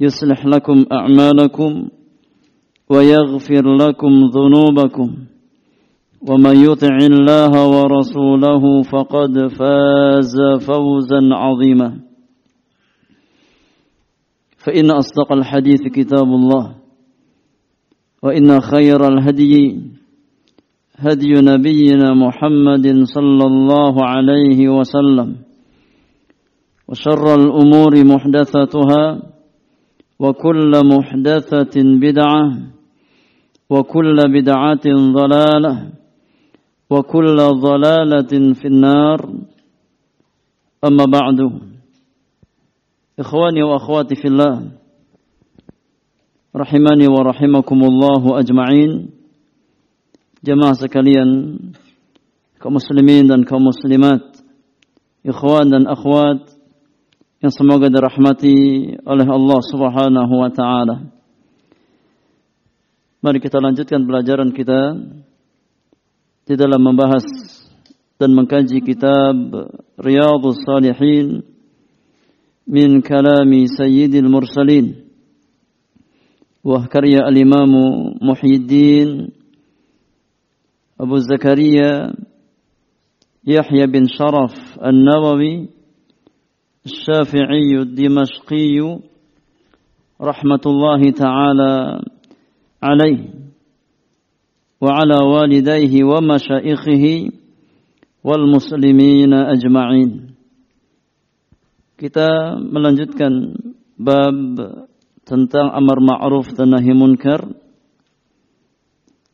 يصلح لكم أعمالكم ويغفر لكم ذنوبكم ومن يطع الله ورسوله فقد فاز فوزا عظيما. فإن أصدق الحديث كتاب الله وإن خير الهدي هدي نبينا محمد صلى الله عليه وسلم وشر الأمور محدثتها وكل محدثة بدعة وكل بدعة ضلالة وكل ضلالة في النار. أما بعد إخواني وأخواتي في الله رحمني ورحمكم الله أجمعين. dan kaum muslimat ikhwan dan akhwat yang semoga dirahmati oleh Allah Subhanahu wa taala. Mari kita lanjutkan pelajaran kita di dalam membahas dan mengkaji kitab Riyadhus Salihin min kalami Sayyidil Mursalin wa karya al-Imam Muhyiddin Abu Zakaria Yahya bin Sharaf An-Nawawi الشافعي الدمشقي رحمة الله تعالى عليه وعلى والديه ومشائخه والmuslimin ajma'in. Kita melanjutkan bab tentang amar ma'ruf dan nahi munkar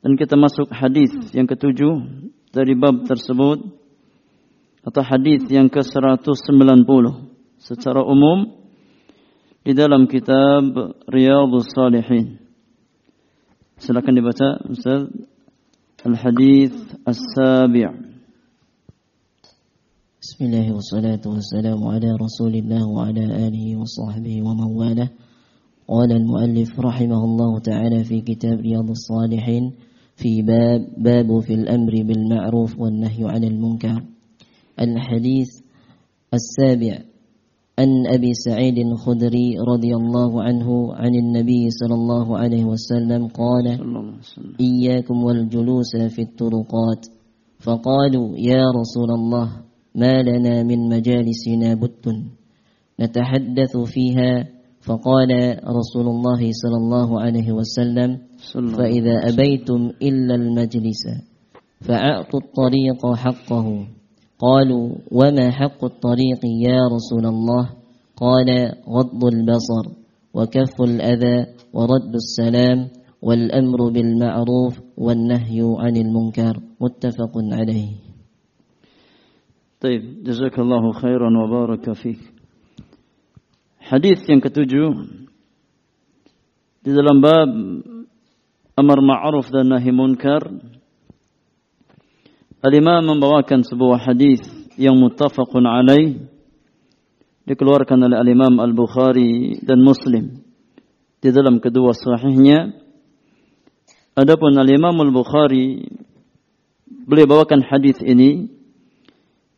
dan kita masuk hadis yang ketujuh dari bab tersebut atau hadis yang ke-190 Secara umum di dalam kitab Riyadhus Salihin. Silakan dibaca Ustaz Al-Hadis As-Sabi'. بسم الله والصلاة والسلام على رسول الله وعلى آله وصحبه ومن والاه قال المؤلف رحمه الله تعالى في كتاب رياض الصالحين في باب باب في الأمر بالمعروف والنهي عن المنكر الحديث السابع عن أبي سعيد الخدري رضي الله عنه عن النبي صلى الله عليه وسلم قال إياكم والجلوس في الطرقات. فقالوا يا رسول الله ما لنا من مجالسنا بت نتحدث فيها. فقال رسول الله صلى الله عليه وسلم فإذا أبيتم إلا المجلس فأعطوا الطريق حقه. قالوا وما حق الطريق يا رسول الله؟ قال غض البصر وكف الأذى ورد السلام والأمر بالمعروف والنهي عن المنكر. متفق عليه. طيب جزاك الله خيرا وبارك فيك. Hadis yang ketujuh di dalam bab amar ma'ruf dan Al-Imam membawakan sebuah hadis yang muttafaqun alaih dikeluarkan oleh Al-Imam Al-Bukhari dan Muslim di dalam kedua sahihnya. Adapun Al-Imam Al-Bukhari beliau bawakan hadis ini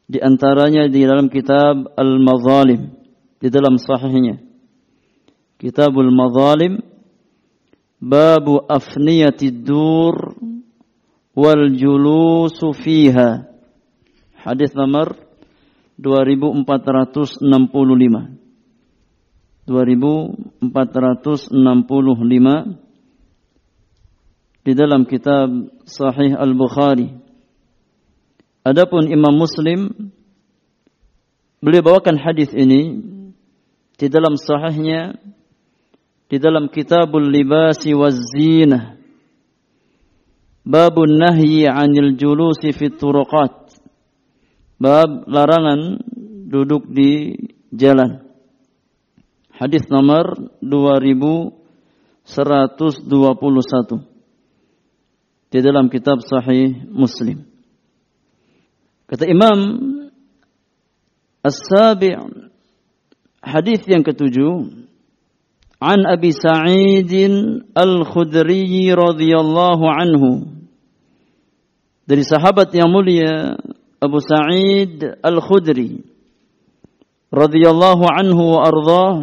di antaranya di dalam kitab Al-Mazalim di dalam sahihnya. Kitabul Mazalim babu afniyatid dur wal julusu fiha. Hadis nomor 2465. 2465 di dalam kitab Sahih Al-Bukhari. Adapun Imam Muslim beliau bawakan hadis ini di dalam sahihnya di dalam Kitabul Libasi waz Zinah. Babun nahyi 'anil julusi fit turuqat. Bab larangan duduk di jalan. Hadis nomor 2121 di dalam kitab Sahih Muslim. Kata Imam As-Sabi' hadis yang ketujuh An Abi Sa'id Al-Khudri radhiyallahu anhu dari sahabat yang mulia Abu Sa'id Al-Khudri radhiyallahu anhu wa ardhah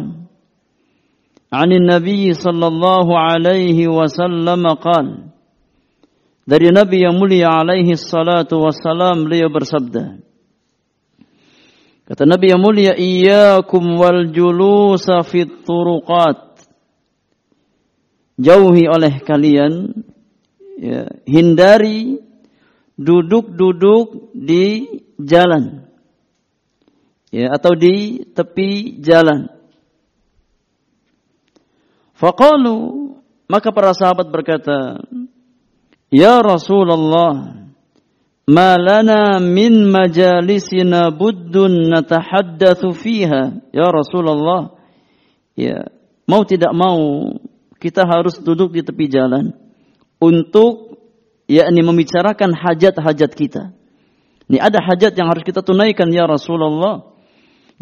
عن النبي صلى الله عليه وسلم قال dari Nabi yang mulia alaihi salatu wassalam beliau bersabda kata Nabi yang mulia iyyakum wal julusa fit turuqat jauhi oleh kalian ya, hindari duduk-duduk di jalan ya atau di tepi jalan Faqalu maka para sahabat berkata, "Ya Rasulullah, ma lana min majalisina buddun natahaddatsu fiha." Ya Rasulullah, ya, mau tidak mau kita harus duduk di tepi jalan untuk yakni membicarakan hajat-hajat kita. Ini ada hajat yang harus kita tunaikan ya Rasulullah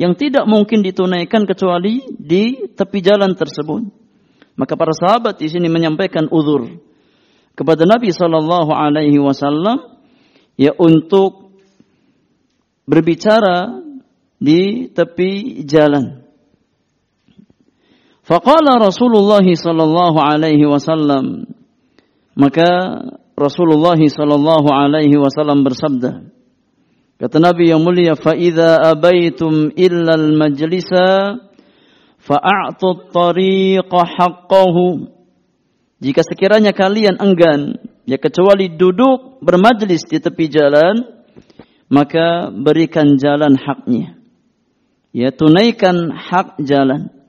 yang tidak mungkin ditunaikan kecuali di tepi jalan tersebut. Maka para sahabat di sini menyampaikan uzur kepada Nabi Shallallahu Alaihi Wasallam ya untuk berbicara di tepi jalan. Faqala Rasulullah sallallahu alaihi wasallam. Maka Rasulullah sallallahu alaihi wasallam bersabda kata Nabi yang mulia fa idza abaitum illa al majlisa fa'atut tariqa haqqahu. Jika sekiranya kalian enggan ya kecuali duduk bermajlis di tepi jalan maka berikan jalan haknya ya tunaikan hak jalan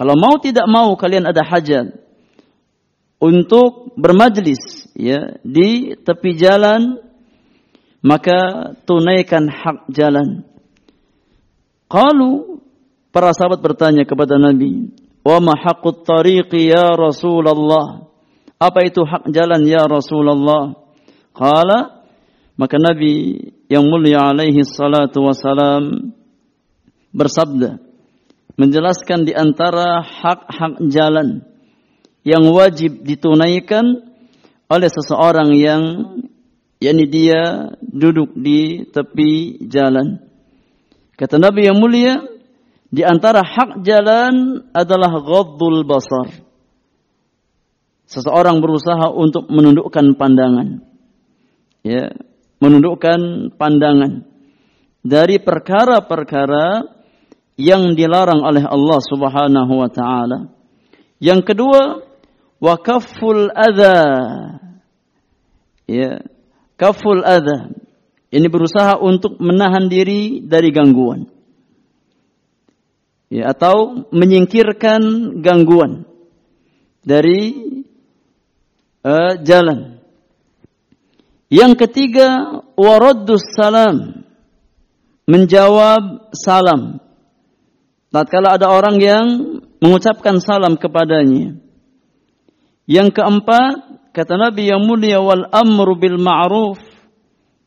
kalau mau tidak mau kalian ada hajat untuk bermajlis ya di tepi jalan maka tunaikan hak jalan Qalu Para sahabat bertanya kepada Nabi, "Wa ma haqqut ya Rasulullah?" Apa itu hak jalan ya Rasulullah? Qala maka Nabi yang mulia alaihi salatu wasalam bersabda menjelaskan di antara hak-hak jalan yang wajib ditunaikan oleh seseorang yang yakni dia duduk di tepi jalan. Kata Nabi yang mulia, di antara hak jalan adalah ghaddul basar. Seseorang berusaha untuk menundukkan pandangan. Ya, menundukkan pandangan dari perkara-perkara yang dilarang oleh Allah Subhanahu wa taala. Yang kedua, wa kafful adza. Ya, kafful adza. Ini berusaha untuk menahan diri dari gangguan ya, atau menyingkirkan gangguan dari uh, jalan. Yang ketiga, waraddus salam. Menjawab salam. Tatkala ada orang yang mengucapkan salam kepadanya. Yang keempat, kata Nabi yang mulia wal amru bil ma'ruf.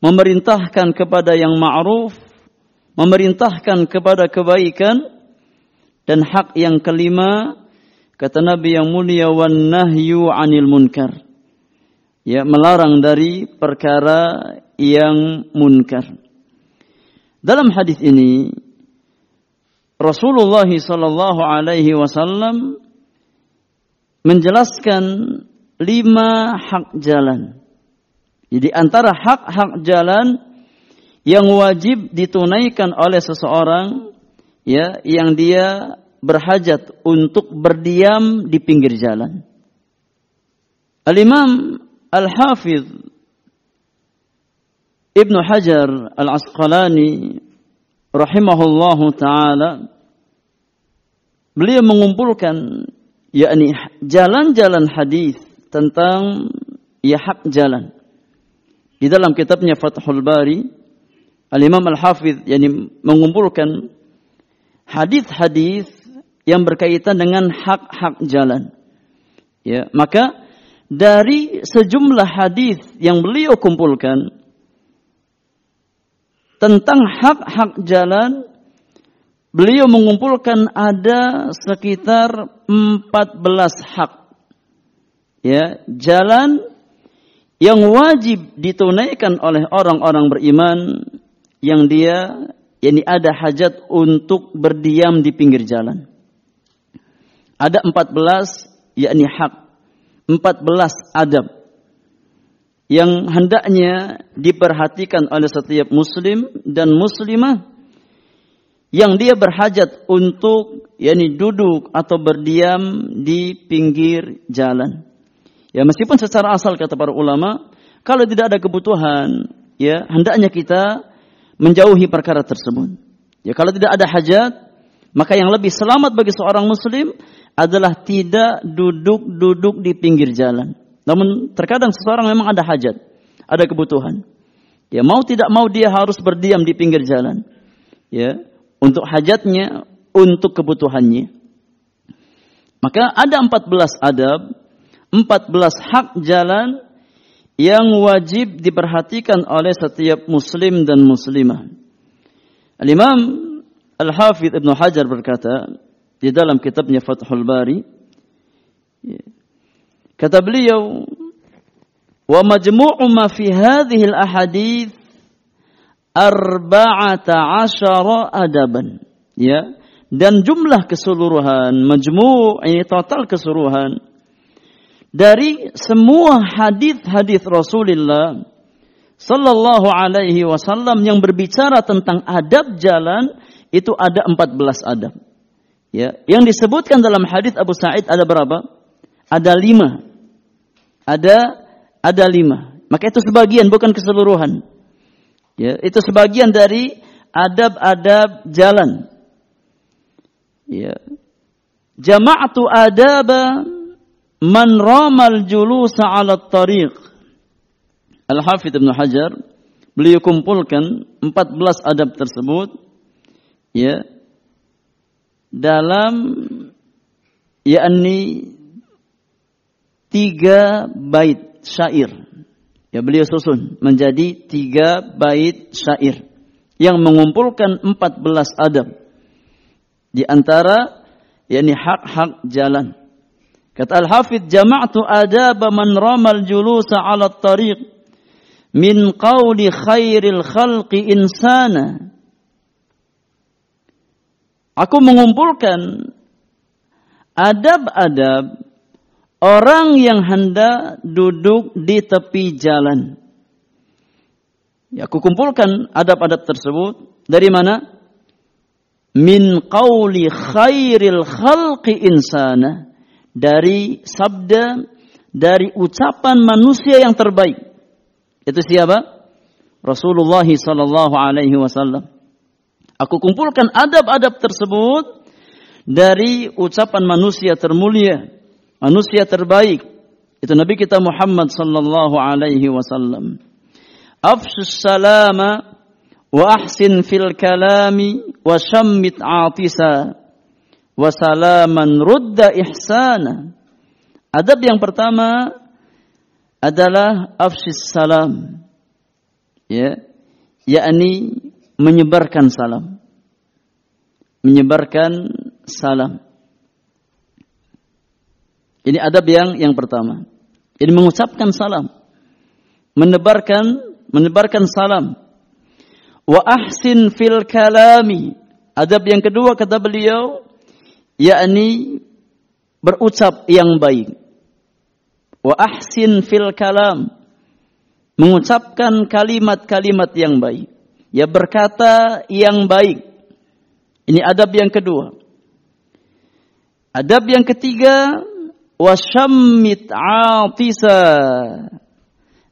Memerintahkan kepada yang ma'ruf. Memerintahkan kepada kebaikan dan hak yang kelima, kata Nabi yang mulia wan nahyu anil munkar ya melarang dari perkara yang munkar dalam hadis ini Rasulullah sallallahu alaihi wasallam menjelaskan lima hak jalan. Jadi antara hak-hak jalan yang wajib ditunaikan oleh seseorang ya yang dia berhajat untuk berdiam di pinggir jalan. Al-Imam Al-Hafidh Ibnu Hajar Al-Asqalani rahimahullahu taala beliau mengumpulkan yakni jalan-jalan hadis tentang hak jalan. Di dalam kitabnya Fathul Bari Al-Imam Al-Hafidh yani mengumpulkan hadis-hadis yang berkaitan dengan hak-hak jalan. Ya, maka dari sejumlah hadis yang beliau kumpulkan tentang hak-hak jalan beliau mengumpulkan ada sekitar 14 hak. Ya, jalan yang wajib ditunaikan oleh orang-orang beriman yang dia yakni ada hajat untuk berdiam di pinggir jalan. Ada 14 yakni hak. 14 adab yang hendaknya diperhatikan oleh setiap muslim dan muslimah yang dia berhajat untuk yakni duduk atau berdiam di pinggir jalan. Ya meskipun secara asal kata para ulama kalau tidak ada kebutuhan ya hendaknya kita menjauhi perkara tersebut. Ya kalau tidak ada hajat, maka yang lebih selamat bagi seorang muslim adalah tidak duduk-duduk di pinggir jalan. Namun terkadang seseorang memang ada hajat, ada kebutuhan. Ya mau tidak mau dia harus berdiam di pinggir jalan. Ya, untuk hajatnya, untuk kebutuhannya. Maka ada 14 adab, 14 hak jalan yang wajib diperhatikan oleh setiap muslim dan muslimah. Al-Imam Al-Hafidh Ibn Hajar berkata di dalam kitabnya Fathul Bari kata beliau wa majmu'u ma fi hadhihi al-ahadith arba'ata asyara adaban ya dan jumlah keseluruhan majmu' ini total keseluruhan dari semua hadis-hadis Rasulullah sallallahu alaihi wasallam yang berbicara tentang adab jalan itu ada 14 adab. Ya, yang disebutkan dalam hadis Abu Sa'id ada berapa? Ada lima. Ada ada lima. Maka itu sebagian bukan keseluruhan. Ya, itu sebagian dari adab-adab jalan. Ya. Jama'atu adaba man ramal julusa ala tariq. Al-Hafidh Ibn Hajar beliau kumpulkan 14 adab tersebut ya dalam yakni tiga bait syair. Ya beliau susun menjadi tiga bait syair yang mengumpulkan 14 adab di antara yakni hak-hak jalan. Kata Al-Hafidh, jama'tu adab man ramal julusa ala tariq min qawli khairil khalqi insana. Aku mengumpulkan adab-adab orang yang hendak duduk di tepi jalan. Ya, aku kumpulkan adab-adab tersebut dari mana? Min qawli khairil khalqi insana dari sabda dari ucapan manusia yang terbaik. Itu siapa? Rasulullah sallallahu alaihi wasallam. Aku kumpulkan adab-adab tersebut dari ucapan manusia termulia, manusia terbaik. Itu Nabi kita Muhammad sallallahu alaihi wasallam. Afsus salama wa ahsin fil kalami wa shammit atisa wasalaman rudda ihsana. Adab yang pertama adalah afsis salam. Ya, yakni menyebarkan salam. Menyebarkan salam. Ini adab yang yang pertama. Ini mengucapkan salam. Menebarkan menebarkan salam. Wa ahsin fil kalami. Adab yang kedua kata beliau yakni berucap yang baik. Wa ahsin fil kalam. Mengucapkan kalimat-kalimat yang baik. Ya berkata yang baik. Ini adab yang kedua. Adab yang ketiga wasyammit atisa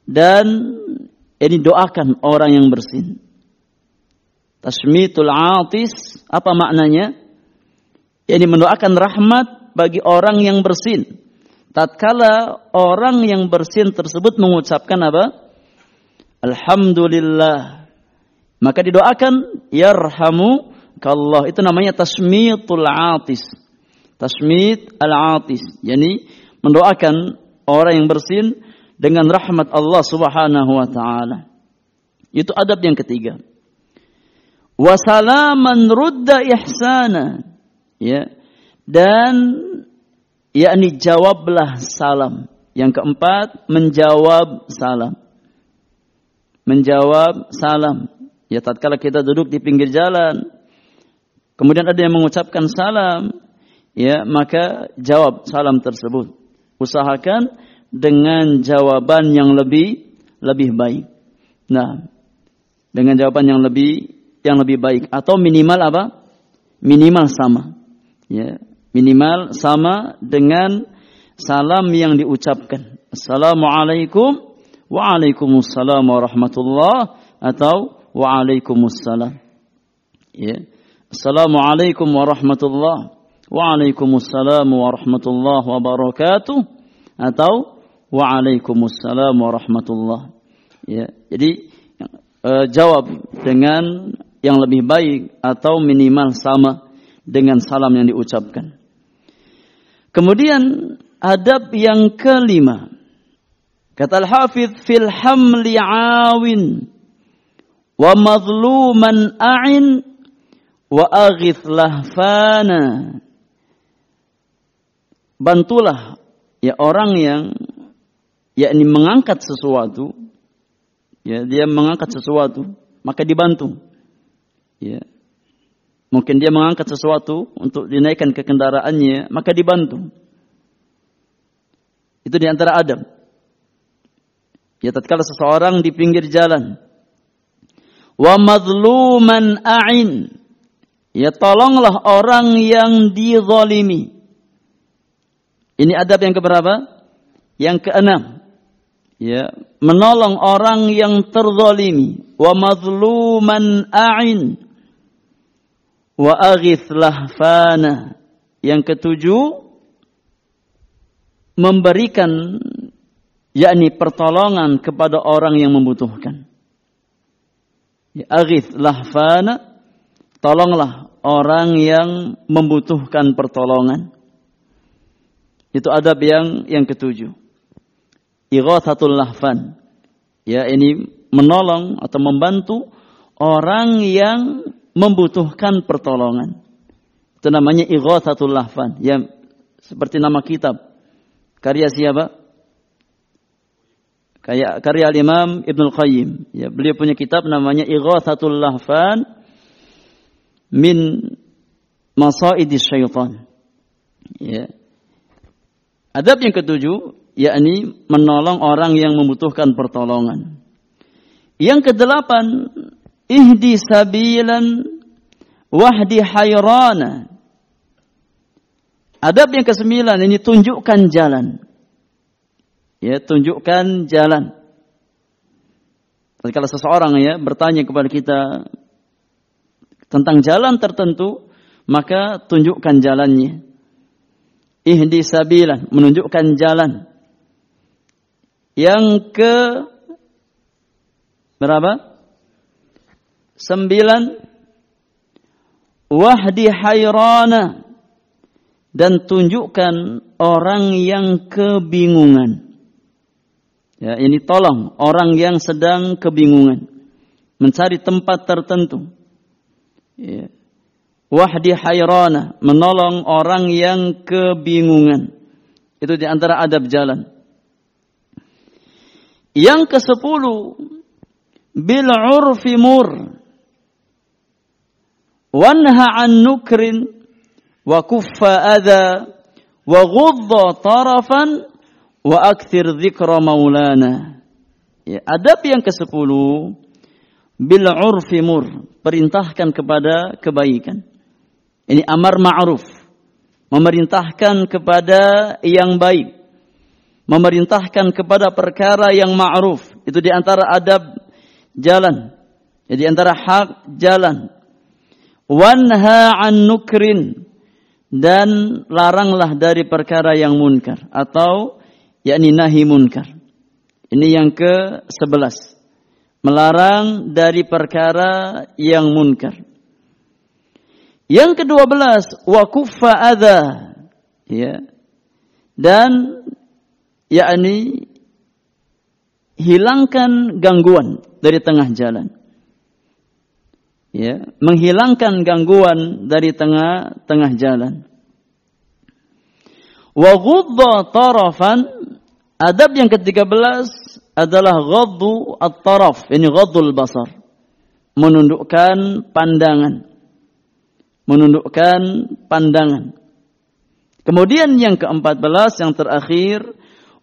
dan ini doakan orang yang bersin. Tasmitul atis apa maknanya? Ini mendoakan rahmat bagi orang yang bersin. Tatkala orang yang bersin tersebut mengucapkan apa? Alhamdulillah. Maka didoakan yarhamu kallah. Itu namanya tasmitul atis. Tasmit al-atis. Yani mendoakan orang yang bersin dengan rahmat Allah Subhanahu wa taala. Itu adab yang ketiga. Wasalaman rudda ihsana. Ya. Dan yakni jawablah salam. Yang keempat, menjawab salam. Menjawab salam. Ya tatkala kita duduk di pinggir jalan, kemudian ada yang mengucapkan salam, ya maka jawab salam tersebut. Usahakan dengan jawaban yang lebih lebih baik. Nah, dengan jawaban yang lebih yang lebih baik atau minimal apa? Minimal sama. Ya, minimal sama dengan salam yang diucapkan. Assalamualaikum Waalaikumsalam warahmatullah atau Waalaikumsalam. Ya. Assalamualaikum warahmatullah Waalaikumsalam warahmatullahi wabarakatuh atau Waalaikumsalam warahmatullah. Ya, jadi uh, jawab dengan yang lebih baik atau minimal sama dengan salam yang diucapkan. Kemudian adab yang kelima. Kata Al-Hafidh fil hamli awin wa mazluman a'in wa aghith lahfana bantulah ya orang yang yakni mengangkat sesuatu ya dia mengangkat sesuatu maka dibantu. Ya. Mungkin dia mengangkat sesuatu untuk dinaikkan ke kendaraannya maka dibantu. Itu di antara adab. Ya tatkala seseorang di pinggir jalan wa madluman a'in. Ya tolonglah orang yang dizalimi ini adab yang keberapa? Yang keenam. Ya, menolong orang yang terzalimi wa mazluman a'in wa aghith lahfana. Yang ketujuh memberikan yakni pertolongan kepada orang yang membutuhkan. Ya, lahfana tolonglah orang yang membutuhkan pertolongan. Itu adab yang yang ketujuh. Ighathatul lahfan. Ya, ini menolong atau membantu orang yang membutuhkan pertolongan. Itu namanya ighathatul lahfan. Ya, seperti nama kitab. Karya siapa? Kayak karya Imam Ibnu Qayyim. Ya, beliau punya kitab namanya Ighathatul Lahfan min Masaidis Syaitan. Ya. Adab yang ketujuh, yakni menolong orang yang membutuhkan pertolongan. Yang kedelapan, ihdi sabilan wahdi hayrana. Adab yang kesembilan, ini tunjukkan jalan. Ya, tunjukkan jalan. Kalau seseorang ya bertanya kepada kita tentang jalan tertentu, maka tunjukkan jalannya ihdi sabilan, menunjukkan jalan. Yang ke berapa? Sembilan. Wahdi hayrana. Dan tunjukkan orang yang kebingungan. Ya, ini tolong orang yang sedang kebingungan. Mencari tempat tertentu. Ya wahdi hayrana, menolong orang yang kebingungan. Itu di antara adab jalan. Yang ke sepuluh, bil urfi mur. Wanha an nukrin wa kuffa adha wa ghudda tarafan wa akthir dzikra maulana. Ya, adab yang ke sepuluh, bil urfi mur. Perintahkan kepada kebaikan. Ini amar ma'ruf. Memerintahkan kepada yang baik memerintahkan kepada perkara yang ma'ruf. Itu di antara adab jalan. Jadi antara hak jalan. Wanha an nukrin dan laranglah dari perkara yang munkar atau yakni nahi munkar. Ini yang ke-11. Melarang dari perkara yang munkar. Yang ke-12 wa kuffa. Ya. Dan yakni hilangkan gangguan dari tengah jalan. Ya, menghilangkan gangguan dari tengah-tengah jalan. Wa ghudda tarafan adab yang ke-13 adalah ghaddu at-taraf, ini ghaddul basar. Menundukkan pandangan. Menundukkan pandangan. Kemudian yang ke-14 yang terakhir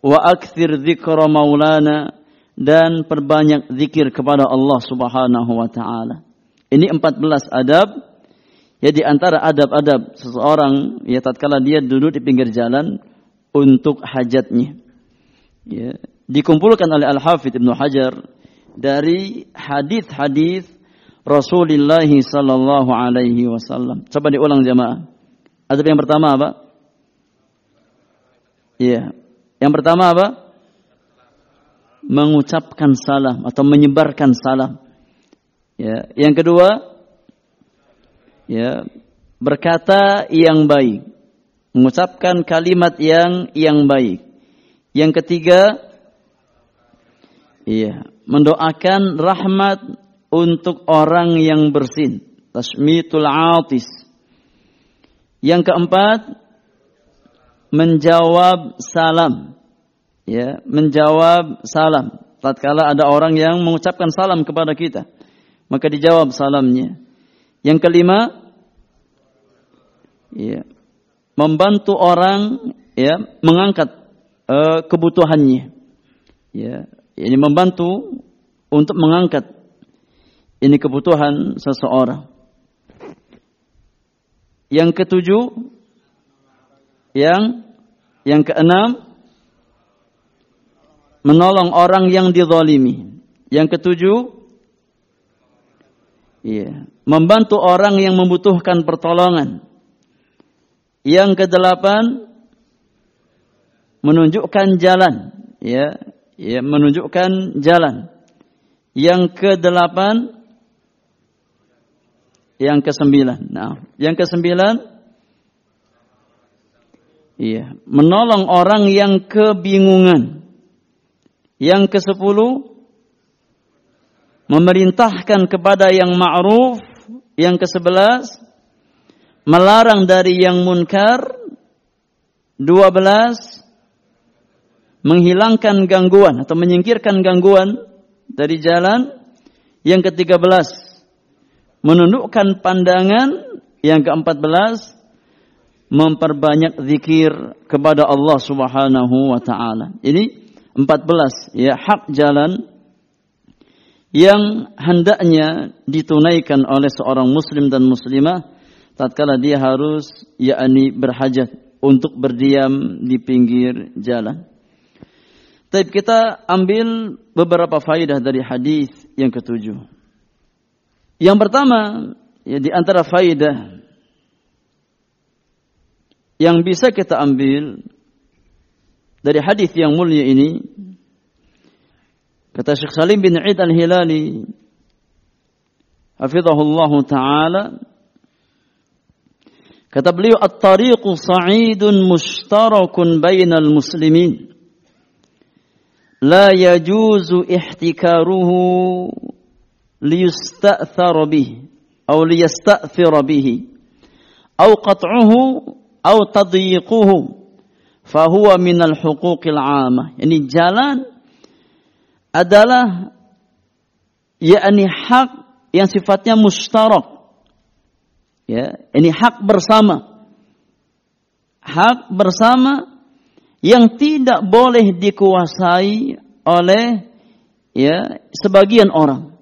wa akthir dzikra maulana dan perbanyak zikir kepada Allah Subhanahu wa taala. Ini 14 adab ya di antara adab-adab seseorang ya tatkala dia duduk di pinggir jalan untuk hajatnya. Ya, dikumpulkan oleh Al-Hafidz Ibnu Hajar dari hadis-hadis Rasulullah sallallahu alaihi wasallam. Coba diulang jemaah. Adab yang pertama apa? Iya, yang pertama apa? Mengucapkan salam atau menyebarkan salam. Ya, yang kedua ya, berkata yang baik. Mengucapkan kalimat yang yang baik. Yang ketiga iya, mendoakan rahmat untuk orang yang bersin. Tasmitul atis. Yang keempat, menjawab salam. Ya, menjawab salam. Tatkala ada orang yang mengucapkan salam kepada kita, maka dijawab salamnya. Yang kelima, ya, membantu orang ya mengangkat uh, kebutuhannya. Ya, ini membantu untuk mengangkat ini kebutuhan seseorang. Yang ketujuh, yang yang keenam menolong orang yang dizalimi. Yang ketujuh iya, membantu orang yang membutuhkan pertolongan. Yang kedelapan menunjukkan jalan, ya, ya menunjukkan jalan. Yang kedelapan yang kesembilan. Nah, yang kesembilan Iya, menolong orang yang kebingungan. Yang ke sepuluh, memerintahkan kepada yang ma'ruf. Yang ke sebelas, melarang dari yang munkar. Dua belas, menghilangkan gangguan atau menyingkirkan gangguan dari jalan. Yang ke tiga belas, menundukkan pandangan. Yang ke empat belas, memperbanyak zikir kepada Allah Subhanahu wa taala. Ini 14 ya hak jalan yang hendaknya ditunaikan oleh seorang muslim dan muslimah tatkala dia harus yakni berhajat untuk berdiam di pinggir jalan. Tapi kita ambil beberapa faidah dari hadis yang ketujuh. Yang pertama, ya di antara faidah yang bisa kita ambil dari hadis yang mulia ini kata Syekh Salim bin Id al-Hilali hafizahullah taala kata beliau at-tariqu sa'idun mushtarakun bainal muslimin. La yajuzu ihtikaruhu ليستأثر به أو ليستأثر به أو قطعه أو tadyiquhu فهو من الحقوق العامة. Yani jalan adalah yakni hak yang sifatnya mustarak. Ya, ini hak bersama. Hak bersama yang tidak boleh dikuasai oleh ya sebagian orang.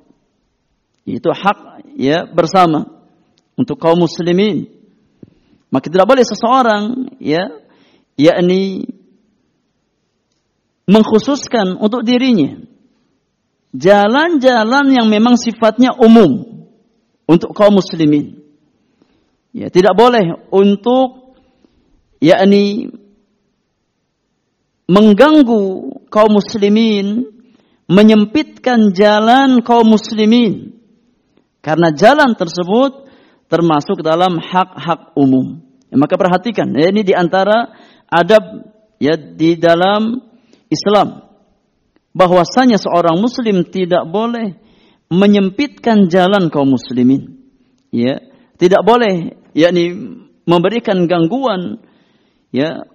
Itu hak ya bersama untuk kaum muslimin. Maka tidak boleh seseorang ya yakni mengkhususkan untuk dirinya jalan-jalan yang memang sifatnya umum untuk kaum muslimin. Ya, tidak boleh untuk yakni mengganggu kaum muslimin, menyempitkan jalan kaum muslimin. Karena jalan tersebut termasuk dalam hak-hak umum. Ya, maka perhatikan, ya, ini di antara adab ya di dalam Islam bahwasanya seorang muslim tidak boleh menyempitkan jalan kaum muslimin. Ya, tidak boleh yakni memberikan gangguan ya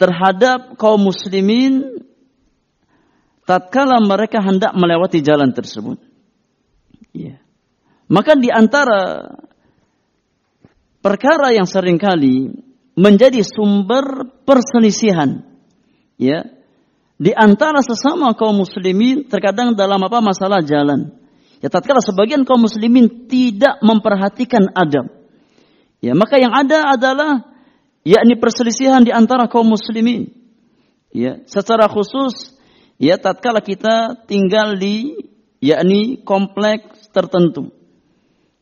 terhadap kaum muslimin tatkala mereka hendak melewati jalan tersebut. Ya. Maka di antara perkara yang sering kali menjadi sumber perselisihan ya di antara sesama kaum muslimin terkadang dalam apa masalah jalan. Ya tatkala sebagian kaum muslimin tidak memperhatikan adab. Ya, maka yang ada adalah yakni perselisihan di antara kaum muslimin. Ya, secara khusus ya tatkala kita tinggal di yakni kompleks tertentu.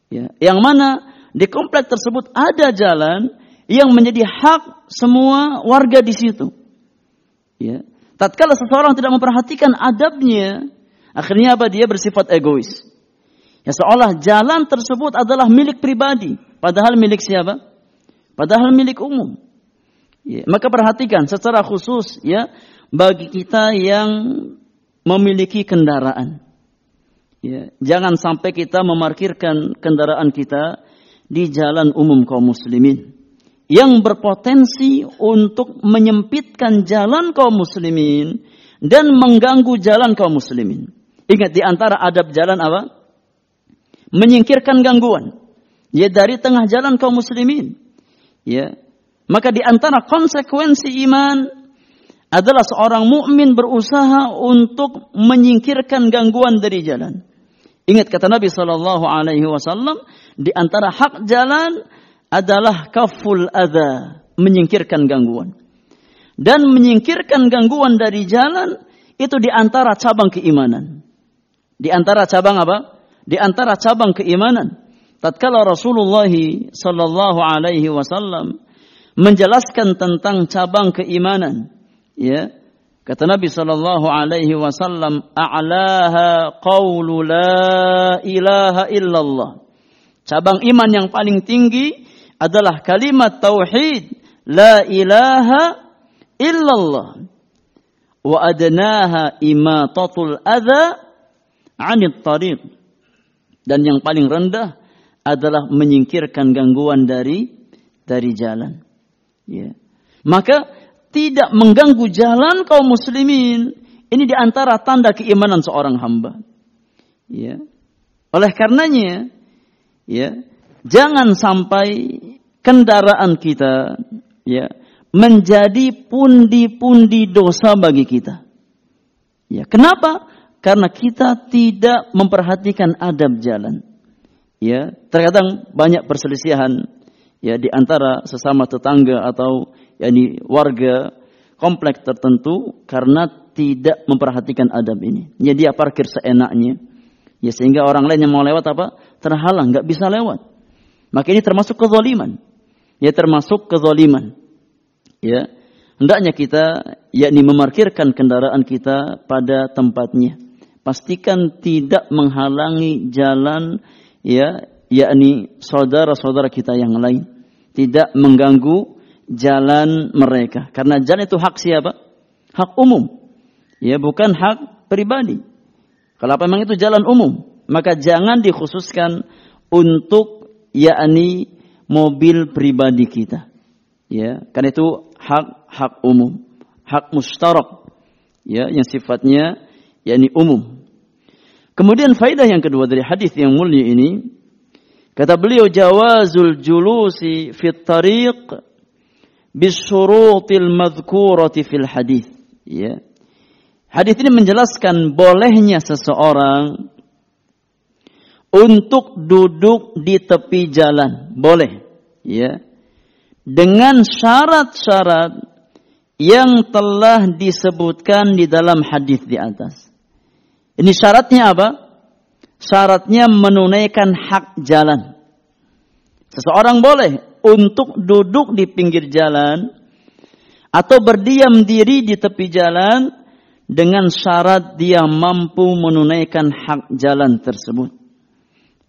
Ya, yang mana di kompleks tersebut ada jalan yang menjadi hak semua warga di situ. Ya. Tatkala seseorang tidak memperhatikan adabnya, akhirnya apa? Dia bersifat egois. Ya seolah jalan tersebut adalah milik pribadi, padahal milik siapa? Padahal milik umum. Ya, maka perhatikan secara khusus ya bagi kita yang memiliki kendaraan. Ya, jangan sampai kita memarkirkan kendaraan kita di jalan umum kaum muslimin yang berpotensi untuk menyempitkan jalan kaum muslimin dan mengganggu jalan kaum muslimin. Ingat di antara adab jalan apa? Menyingkirkan gangguan. Ya dari tengah jalan kaum muslimin. Ya. Maka di antara konsekuensi iman adalah seorang mukmin berusaha untuk menyingkirkan gangguan dari jalan. Ingat kata Nabi Shallallahu Alaihi Wasallam di antara hak jalan adalah kaful adha, menyingkirkan gangguan. Dan menyingkirkan gangguan dari jalan itu di antara cabang keimanan. Di antara cabang apa? Di antara cabang keimanan. Tatkala Rasulullah sallallahu alaihi wasallam menjelaskan tentang cabang keimanan, ya. Kata Nabi sallallahu alaihi wasallam, "A'laha qaulu la ilaha illallah." Cabang iman yang paling tinggi adalah kalimat tauhid la ilaha illallah. Wa adnaha imatatul adha anit tariq. Dan yang paling rendah adalah menyingkirkan gangguan dari dari jalan. Ya. Maka tidak mengganggu jalan kaum muslimin ini di antara tanda keimanan seorang hamba ya oleh karenanya ya jangan sampai kendaraan kita ya menjadi pundi-pundi dosa bagi kita. Ya, kenapa? Karena kita tidak memperhatikan adab jalan. Ya, terkadang banyak perselisihan ya di antara sesama tetangga atau yakni warga kompleks tertentu karena tidak memperhatikan adab ini. Ya dia parkir seenaknya. Ya sehingga orang lain yang mau lewat apa? Terhalang, nggak bisa lewat. Maka ini termasuk kezaliman. Ya termasuk kezaliman. Ya. Hendaknya kita yakni memarkirkan kendaraan kita pada tempatnya. Pastikan tidak menghalangi jalan ya yakni saudara-saudara kita yang lain. Tidak mengganggu jalan mereka. Karena jalan itu hak siapa? Hak umum. Ya bukan hak pribadi. Kalau memang itu jalan umum, maka jangan dikhususkan untuk yakni mobil pribadi kita. Ya, karena itu hak hak umum, hak mustarak. Ya, yang sifatnya yakni umum. Kemudian faidah yang kedua dari hadis yang mulia ini kata beliau jawazul julusi fit tariq bisyurutil madhkurati fil hadis. Ya. Hadis ini menjelaskan bolehnya seseorang untuk duduk di tepi jalan. Boleh. Ya. Dengan syarat-syarat yang telah disebutkan di dalam hadis di atas. Ini syaratnya apa? Syaratnya menunaikan hak jalan. Seseorang boleh untuk duduk di pinggir jalan atau berdiam diri di tepi jalan dengan syarat dia mampu menunaikan hak jalan tersebut.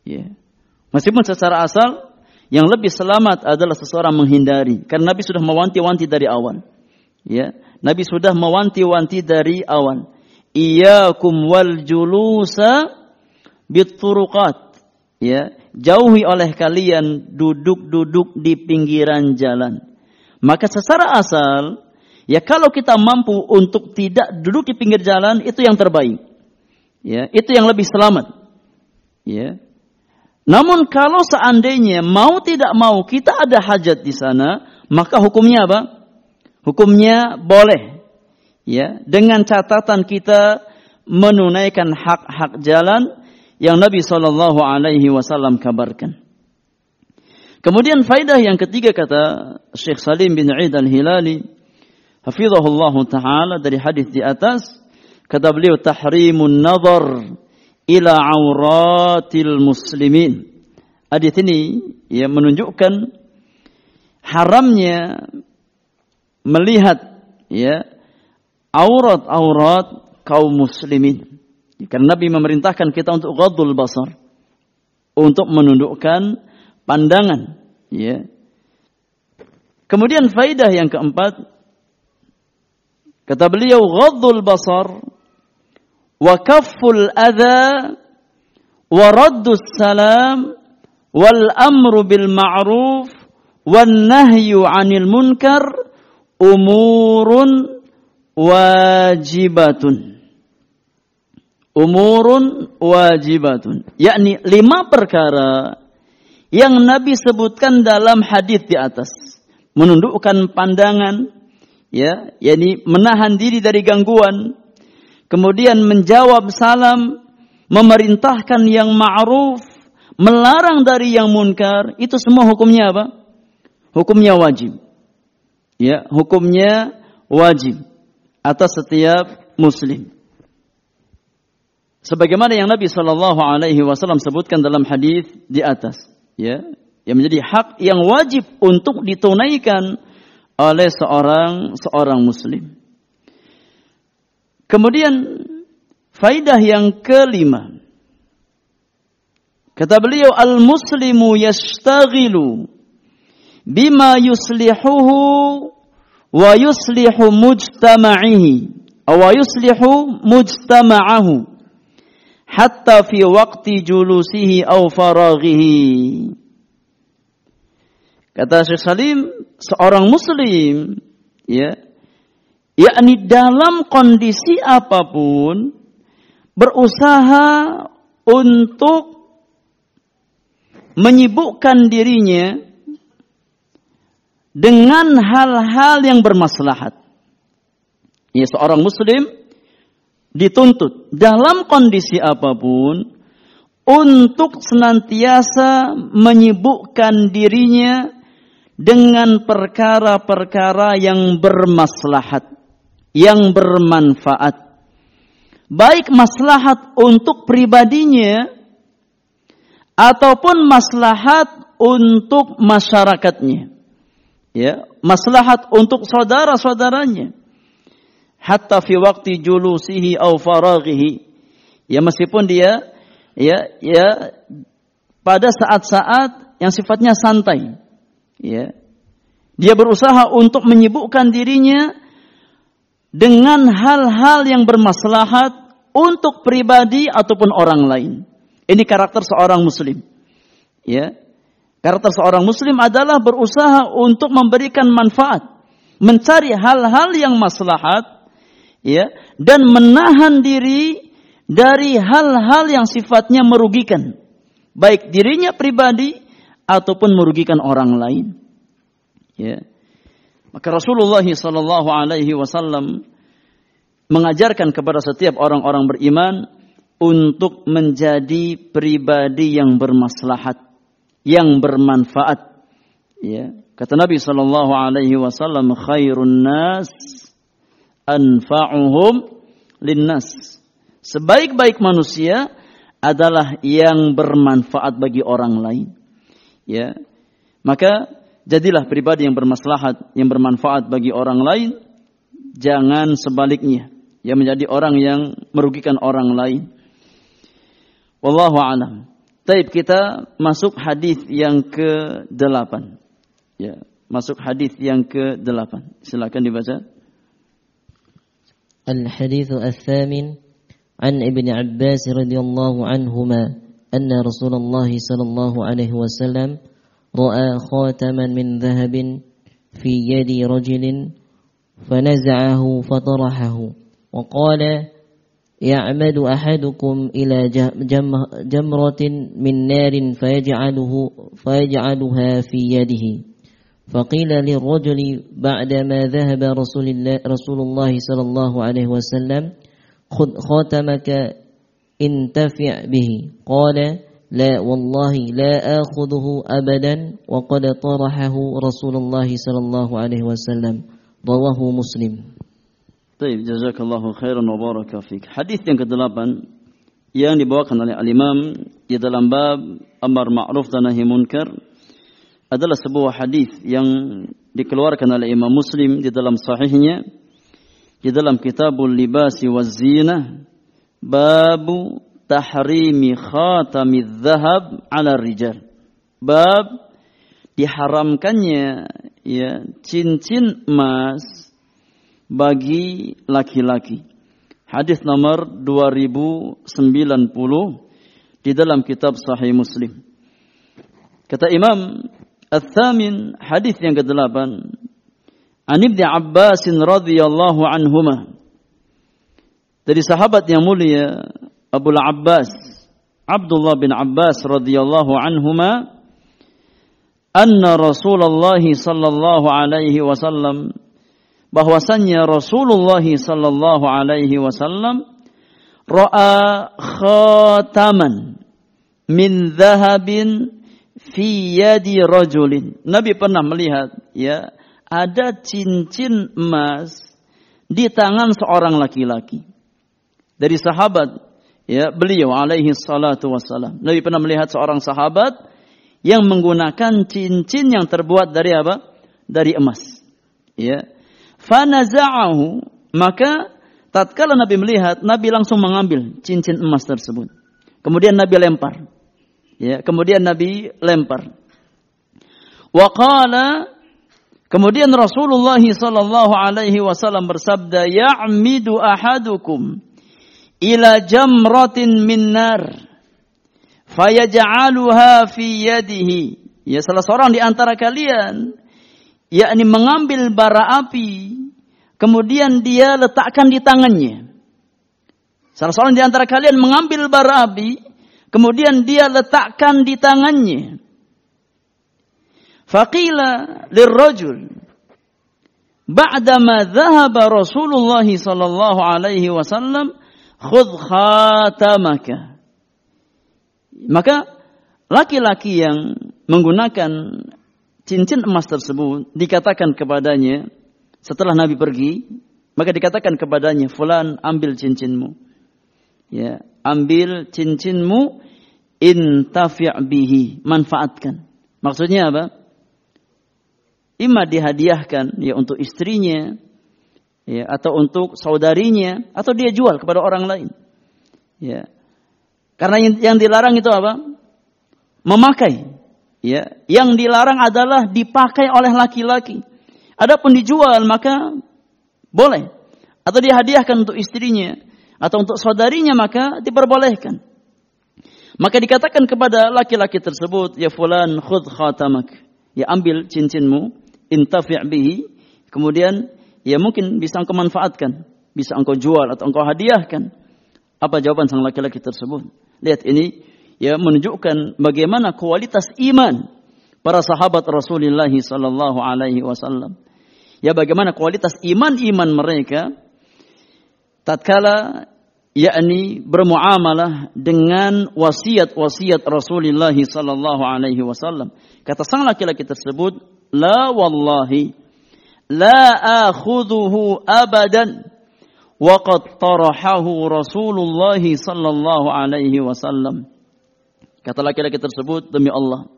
Ya. Meskipun secara asal yang lebih selamat adalah seseorang menghindari karena Nabi sudah mewanti-wanti dari awal. Ya, Nabi sudah mewanti-wanti dari awal. Iyakum wal julusa bituruqat. Ya, jauhi oleh kalian duduk-duduk di pinggiran jalan. Maka secara asal, ya kalau kita mampu untuk tidak duduk di pinggir jalan itu yang terbaik. Ya, itu yang lebih selamat. Ya, namun kalau seandainya mau tidak mau kita ada hajat di sana, maka hukumnya apa? Hukumnya boleh. Ya, dengan catatan kita menunaikan hak-hak jalan yang Nabi Shallallahu alaihi wasallam kabarkan. Kemudian faidah yang ketiga kata Syekh Salim bin Aid Al-Hilali hafizahullah taala dari hadis di atas kata beliau tahrimun nazar ila auratil muslimin. Hadis ini ya menunjukkan haramnya melihat ya aurat-aurat kaum muslimin. Karena Nabi memerintahkan kita untuk ghadul basar. Untuk menundukkan pandangan. Ya. Kemudian faidah yang keempat. Kata beliau ghadul basar wa kafful adha wa raddus salam wal amru bil ma'ruf wan nahyu 'anil munkar umurun wajibatun umurun wajibatun yakni lima perkara yang Nabi sebutkan dalam hadis di atas menundukkan pandangan ya yakni menahan diri dari gangguan kemudian menjawab salam, memerintahkan yang ma'ruf, melarang dari yang munkar, itu semua hukumnya apa? Hukumnya wajib. Ya, hukumnya wajib atas setiap muslim. Sebagaimana yang Nabi Shallallahu Alaihi Wasallam sebutkan dalam hadis di atas, ya, yang menjadi hak yang wajib untuk ditunaikan oleh seorang seorang muslim. Kemudian faidah yang kelima. Kata beliau al-muslimu yashtaghilu bima yuslihuhu wa yuslihu mujtama'ihi wa yuslihu mujtama'ahu hatta fi waqti julusihi aw faraghihi. Kata Syekh Salim, seorang muslim ya yakni dalam kondisi apa pun berusaha untuk menyibukkan dirinya dengan hal-hal yang bermaslahat. Ya, seorang muslim dituntut dalam kondisi apa pun untuk senantiasa menyibukkan dirinya dengan perkara-perkara yang bermaslahat yang bermanfaat. Baik maslahat untuk pribadinya ataupun maslahat untuk masyarakatnya. Ya, maslahat untuk saudara-saudaranya. Hatta fi waktu julusihi au faraghihi. Ya meskipun dia ya ya pada saat-saat yang sifatnya santai. Ya. Dia berusaha untuk menyibukkan dirinya dengan hal-hal yang bermaslahat untuk pribadi ataupun orang lain. Ini karakter seorang muslim. Ya. Karakter seorang muslim adalah berusaha untuk memberikan manfaat, mencari hal-hal yang maslahat, ya, dan menahan diri dari hal-hal yang sifatnya merugikan, baik dirinya pribadi ataupun merugikan orang lain. Ya. Maka Rasulullah Sallallahu Alaihi Wasallam mengajarkan kepada setiap orang-orang beriman untuk menjadi pribadi yang bermaslahat, yang bermanfaat. Ya. Kata Nabi Sallallahu Alaihi Wasallam, khairun nas anfa'uhum linnas. Sebaik-baik manusia adalah yang bermanfaat bagi orang lain. Ya. Maka jadilah pribadi yang bermaslahat, yang bermanfaat bagi orang lain, jangan sebaliknya, yang menjadi orang yang merugikan orang lain. Wallahu a'lam. Taib kita masuk hadis yang ke-8. Ya, masuk hadis yang ke-8. Silakan dibaca. Al-hadits al-thamin عن ابن عباس رضي الله عنهما أن رسول الله صلى الله عليه وسلم رأى خاتما من ذهب في يد رجل فنزعه فطرحه وقال يعمد أحدكم إلى جمرة من نار فيجعله فيجعلها في يده. فقيل للرجل بعدما ذهب رسول الله, رسول الله صلى الله عليه وسلم خذ خاتمك انتفع به. قال لا والله لا آخذه أبدا وقد طرحه رسول الله صلى الله عليه وسلم. رواه مسلم. طيب جزاك الله خيرا وبارك فيك. حديث yang ke-8 yang dibawakan oleh al-Imam di dalam bab adalah sebuah hadis yang dikeluarkan oleh Imam Muslim di dalam sahihnya di dalam kitabul libasi wa zina babu tahrimi khatami dhahab ala rijal. Bab diharamkannya ya cincin emas bagi laki-laki. Hadis nomor 2090 di dalam kitab sahih muslim. Kata imam Al-Thamin hadis yang ke-8 An Ibn Abbas radhiyallahu anhuma. Dari sahabat yang mulia Abu Abbas Abdullah bin Abbas radhiyallahu anhuma anna Rasulullah sallallahu alaihi wasallam bahwasannya Rasulullah sallallahu alaihi wasallam ra'a khataman min dhahabin fi yadi rajulin. Nabi pernah melihat ya ada cincin emas di tangan seorang laki-laki. Dari sahabat ya beliau alaihi salatu wassalam. Nabi pernah melihat seorang sahabat yang menggunakan cincin yang terbuat dari apa? Dari emas. Ya. Fanaza'ahu maka tatkala Nabi melihat, Nabi langsung mengambil cincin emas tersebut. Kemudian Nabi lempar. Ya, kemudian Nabi lempar. Wa qala Kemudian Rasulullah sallallahu alaihi wasallam bersabda, "Ya'midu ahadukum ila jamratin min nar fayaj'aluha fi yadihi." Ya salah seorang di antara kalian yakni mengambil bara api kemudian dia letakkan di tangannya. Salah seorang di antara kalian mengambil bara api kemudian dia letakkan di tangannya. Faqila lirrajul ba'dama dhahaba Rasulullah sallallahu alaihi wasallam khudh khatamaka. Maka laki-laki yang menggunakan cincin emas tersebut dikatakan kepadanya setelah Nabi pergi, maka dikatakan kepadanya, "Fulan, ambil cincinmu." Ya, ambil cincinmu intafi' bihi, manfaatkan. Maksudnya apa? Ima dihadiahkan ya untuk istrinya ya atau untuk saudarinya atau dia jual kepada orang lain. Ya. Karena yang, dilarang itu apa? Memakai. Ya, yang dilarang adalah dipakai oleh laki-laki. Adapun dijual maka boleh. Atau dihadiahkan untuk istrinya atau untuk saudarinya maka diperbolehkan. Maka dikatakan kepada laki-laki tersebut, ya fulan khud khatamak. Ya ambil cincinmu, intafi' bihi. Kemudian ya mungkin bisa engkau manfaatkan, bisa engkau jual atau engkau hadiahkan. Apa jawaban sang laki-laki tersebut? Lihat ini ya menunjukkan bagaimana kualitas iman para sahabat Rasulullah sallallahu alaihi wasallam. Ya bagaimana kualitas iman-iman mereka tatkala yakni bermuamalah dengan wasiat-wasiat Rasulullah sallallahu alaihi wasallam. Kata sang laki-laki tersebut, "La wallahi la akhudhuhu abadan wa qad tarahahu Rasulullah sallallahu alaihi wasallam." Kata laki-laki tersebut, "Demi Allah,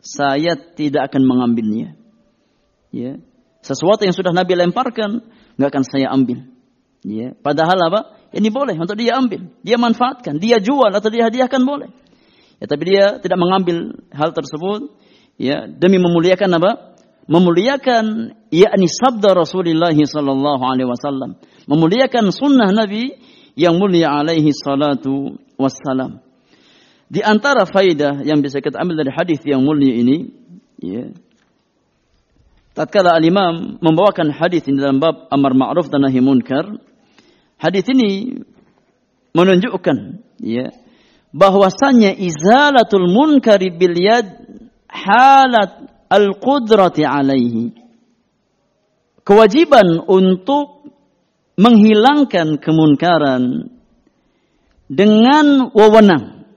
saya tidak akan mengambilnya." Ya. Sesuatu yang sudah Nabi lemparkan, nggak akan saya ambil. Ya. Padahal apa? Ini boleh untuk dia ambil, dia manfaatkan, dia jual atau dia hadiahkan boleh. Ya, tapi dia tidak mengambil hal tersebut ya demi memuliakan apa? Memuliakan yakni sabda Rasulullah sallallahu alaihi wasallam, memuliakan sunnah Nabi yang mulia alaihi salatu wassalam. Di antara faidah yang bisa kita ambil dari hadis yang mulia ini, ya, tatkala al-Imam membawakan hadis ini dalam bab amar ma'ruf dan nahi munkar, Hadis ini menunjukkan ya bahwasanya izalatul munkari bil yad halat al-qudrati alaihi. Kewajiban untuk menghilangkan kemunkaran dengan wewenang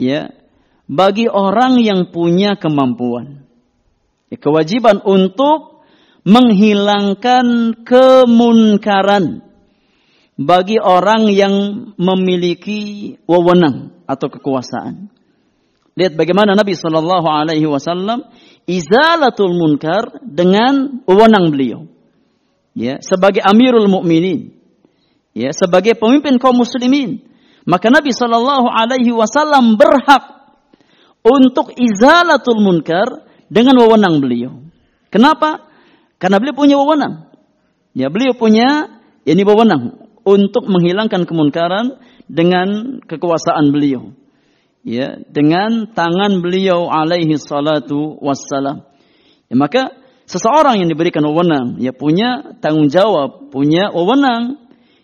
ya bagi orang yang punya kemampuan. Ya, kewajiban untuk menghilangkan kemunkaran bagi orang yang memiliki wewenang atau kekuasaan. Lihat bagaimana Nabi Shallallahu Alaihi Wasallam izalatul munkar dengan wewenang beliau. Ya, sebagai Amirul Mukminin, ya, sebagai pemimpin kaum muslimin, maka Nabi Shallallahu Alaihi Wasallam berhak untuk izalatul munkar dengan wewenang beliau. Kenapa? Karena beliau punya wewenang. Ya, beliau punya ini wewenang untuk menghilangkan kemunkaran dengan kekuasaan beliau. Ya, dengan tangan beliau alaihi salatu wassalam. Ya, maka seseorang yang diberikan wewenang, ya punya tanggung jawab, punya wewenang,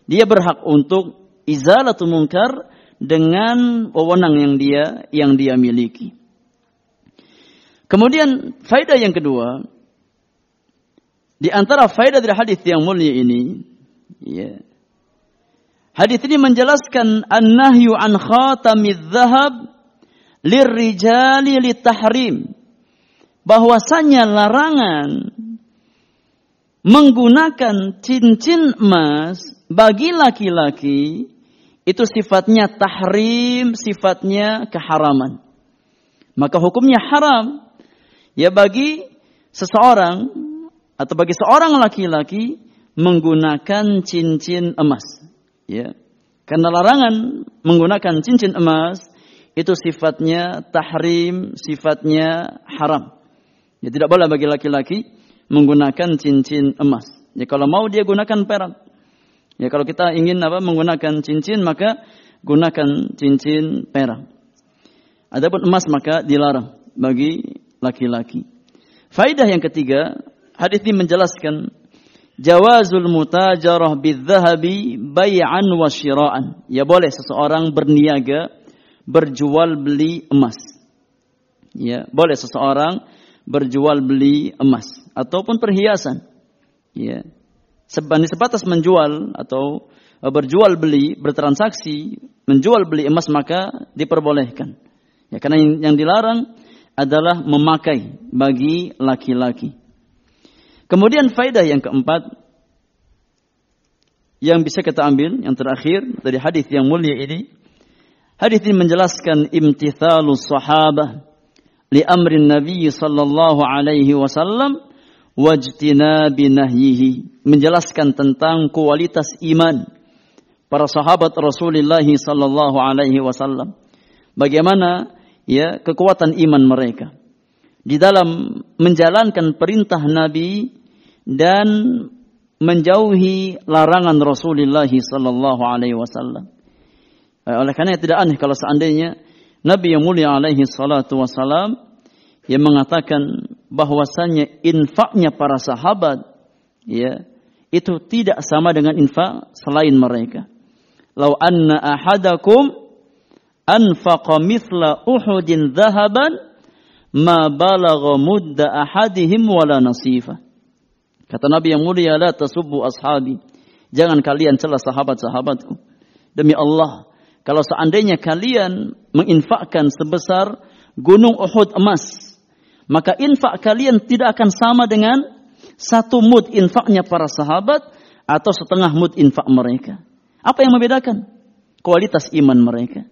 dia berhak untuk izalatul munkar dengan wewenang yang dia yang dia miliki. Kemudian faedah yang kedua, di antara faedah dari hadis yang mulia ini, ya, Hadis ini menjelaskan an-nahyu an lirrijali litahrim. Bahwasanya larangan menggunakan cincin emas bagi laki-laki itu sifatnya tahrim, sifatnya keharaman. Maka hukumnya haram ya bagi seseorang atau bagi seorang laki-laki menggunakan cincin emas. Ya. Karena larangan menggunakan cincin emas itu sifatnya tahrim, sifatnya haram. Ya, tidak boleh bagi laki-laki menggunakan cincin emas. Ya, kalau mau dia gunakan perak. Ya, kalau kita ingin apa menggunakan cincin maka gunakan cincin perak. Adapun emas maka dilarang bagi laki-laki. Faidah yang ketiga, hadis ini menjelaskan jawazul mutajarah bidzahabi bay'an wa syira'an. Ya boleh seseorang berniaga berjual beli emas. Ya, boleh seseorang berjual beli emas ataupun perhiasan. Ya. Sebatas menjual atau e, berjual beli, bertransaksi, menjual beli emas maka diperbolehkan. Ya, karena yang dilarang adalah memakai bagi laki-laki. Kemudian faedah yang keempat yang bisa kita ambil yang terakhir dari hadis yang mulia ini. Hadis ini menjelaskan imtithalus sahabah li amrin nabi sallallahu alaihi wasallam wajtinabi nahyihi. Menjelaskan tentang kualitas iman para sahabat Rasulullah sallallahu alaihi wasallam. Bagaimana ya kekuatan iman mereka. Di dalam menjalankan perintah Nabi dan menjauhi larangan Rasulullah sallallahu alaihi wasallam. Eh, oleh karena tidak aneh kalau seandainya Nabi yang mulia alaihi salatu wasalam yang mengatakan bahwasannya infaknya para sahabat ya itu tidak sama dengan infak selain mereka. Lau anna ahadakum anfaqa mithla Uhudin dhahaban ma balagha mudda ahadihim wala nasifa. Kata Nabi yang mulia la tasubbu ashabi. Jangan kalian celah sahabat-sahabatku. Demi Allah, kalau seandainya kalian menginfakkan sebesar gunung Uhud emas, maka infak kalian tidak akan sama dengan satu mud infaknya para sahabat atau setengah mud infak mereka. Apa yang membedakan? Kualitas iman mereka.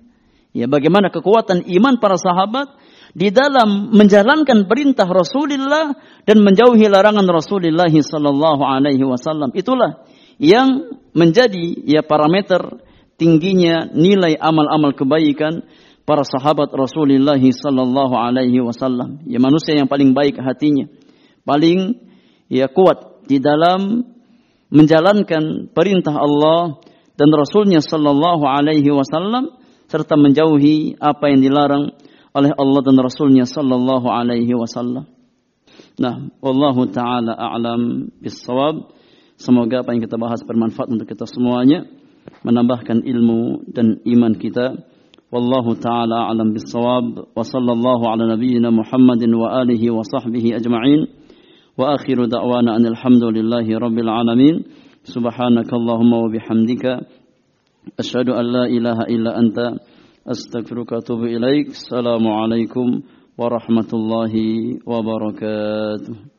Ya, bagaimana kekuatan iman para sahabat di dalam menjalankan perintah Rasulullah dan menjauhi larangan Rasulullah sallallahu alaihi wasallam. Itulah yang menjadi ya parameter tingginya nilai amal-amal kebaikan para sahabat Rasulullah sallallahu alaihi wasallam. Ya manusia yang paling baik hatinya, paling ya kuat di dalam menjalankan perintah Allah dan Rasulnya sallallahu alaihi wasallam serta menjauhi apa yang dilarang oleh Allah dan Rasulnya sallallahu alaihi wasallam. Nah, wallahu taala a'lam bissawab. Semoga apa yang kita bahas bermanfaat untuk kita semuanya, menambahkan ilmu dan iman kita. والله تعالى أعلم بالصواب وصلى الله على نبينا محمد وآله وصحبه أجمعين وآخر دعوانا أن الحمد لله رب العالمين سبحانك اللهم وبحمدك أشهد أن لا إله إلا أنت أستغفرك وأتوب إليك. السلام عليكم ورحمة الله وبركاته.